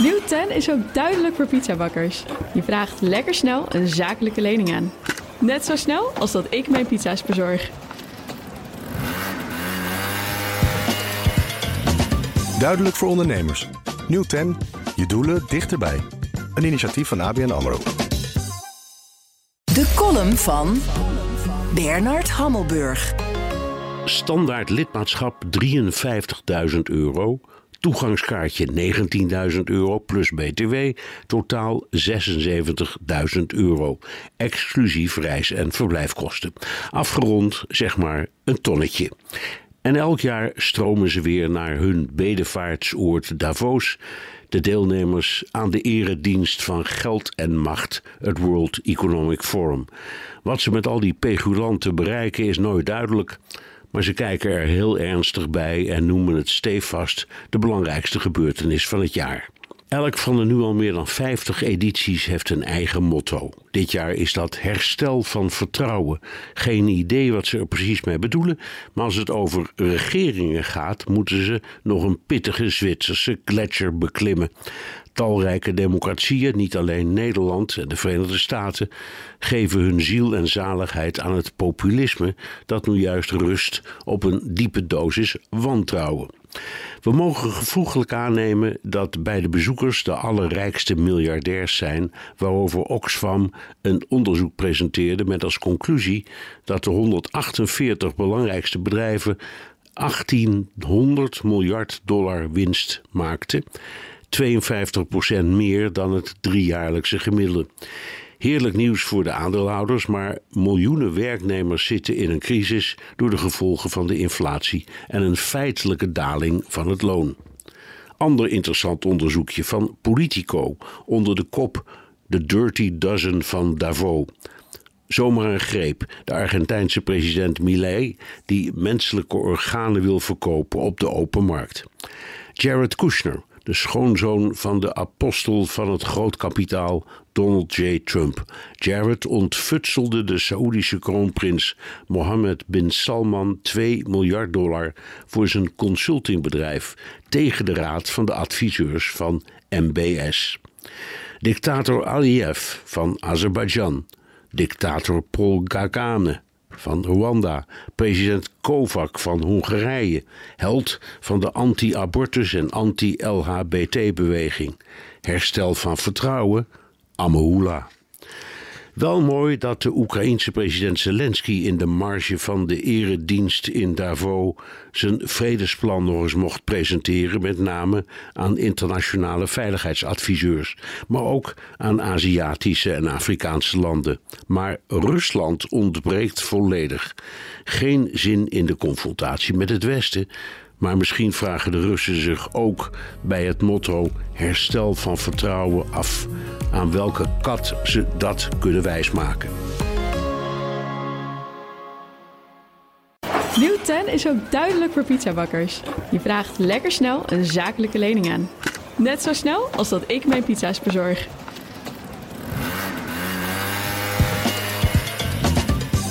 Nieuw 10 is ook duidelijk voor pizzabakkers. Je vraagt lekker snel een zakelijke lening aan. Net zo snel als dat ik mijn pizza's bezorg. Duidelijk voor ondernemers. Nieuw 10. Je doelen dichterbij. Een initiatief van ABN AMRO. De column van Bernard Hammelburg. Standaard lidmaatschap 53.000 euro. Toegangskaartje 19.000 euro plus BTW. Totaal 76.000 euro. Exclusief reis- en verblijfkosten. Afgerond zeg maar een tonnetje. En elk jaar stromen ze weer naar hun bedevaartsoord Davos. De deelnemers aan de eredienst van geld en macht, het World Economic Forum. Wat ze met al die pegulanten bereiken is nooit duidelijk. Maar ze kijken er heel ernstig bij en noemen het stevast de belangrijkste gebeurtenis van het jaar. Elk van de nu al meer dan 50 edities heeft een eigen motto. Dit jaar is dat herstel van vertrouwen. Geen idee wat ze er precies mee bedoelen, maar als het over regeringen gaat, moeten ze nog een pittige Zwitserse gletsjer beklimmen. Talrijke democratieën, niet alleen Nederland en de Verenigde Staten, geven hun ziel en zaligheid aan het populisme dat nu juist rust op een diepe dosis wantrouwen. We mogen gevoeglijk aannemen dat bij de bezoekers de allerrijkste miljardairs zijn, waarover Oxfam een onderzoek presenteerde met als conclusie dat de 148 belangrijkste bedrijven 1800 miljard dollar winst maakten. 52% meer dan het driejaarlijkse gemiddelde. Heerlijk nieuws voor de aandeelhouders, maar miljoenen werknemers zitten in een crisis door de gevolgen van de inflatie en een feitelijke daling van het loon. Ander interessant onderzoekje van Politico onder de kop The Dirty Dozen van Davos. Zomaar een greep. De Argentijnse president Milei, die menselijke organen wil verkopen op de open markt. Jared Kushner, de schoonzoon van de apostel van het grootkapitaal Donald J. Trump. Jared ontfutselde de Saoedische kroonprins Mohammed bin Salman 2 miljard dollar voor zijn consultingbedrijf tegen de raad van de adviseurs van MBS. Dictator Aliyev van Azerbeidzjan. Dictator Paul Kagame van Rwanda, president Kovac van Hongarije, held van de anti-abortus en anti-LHBT-beweging, herstel van vertrouwen, Amahula. Wel mooi dat de Oekraïense president Zelensky in de marge van de eredienst in Davos zijn vredesplan nog eens mocht presenteren, met name aan internationale veiligheidsadviseurs, maar ook aan Aziatische en Afrikaanse landen. Maar Rusland ontbreekt volledig. Geen zin in de confrontatie met het Westen, maar misschien vragen de Russen zich ook bij het motto herstel van vertrouwen af aan welke kat ze dat kunnen wijsmaken. Nieuw 10 is ook duidelijk voor pizzabakkers. Je vraagt lekker snel een zakelijke lening aan. Net zo snel als dat ik mijn pizza's bezorg.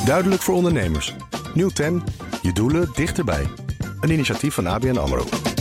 Duidelijk voor ondernemers. Nieuw 10. Je doelen dichterbij. Een initiatief van ABN AMRO.